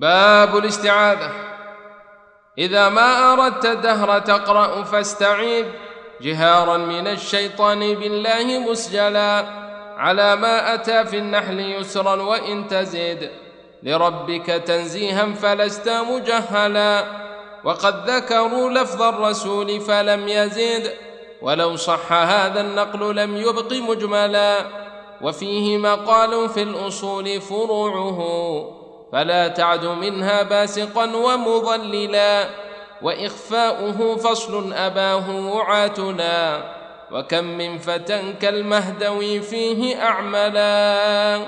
باب الاستعاذة. إذا ما أردت الدهر تقرأ فاستعيذ. جهارا من الشيطان بالله مسجلا. على ما أتى في النحل يسرا وإن تزد لربك تنزيها فلست مجهلا. وقد ذكروا لفظ الرسول فلم يزد. ولو صح هذا النقل لم يبق مجملا. وفيه مقال في الأصول فروعه. فلا تعد منها باسقا ومضللا وإخفاؤه فصل أباه وعاتنا وكم من فتى كالمهدوي فيه أعملا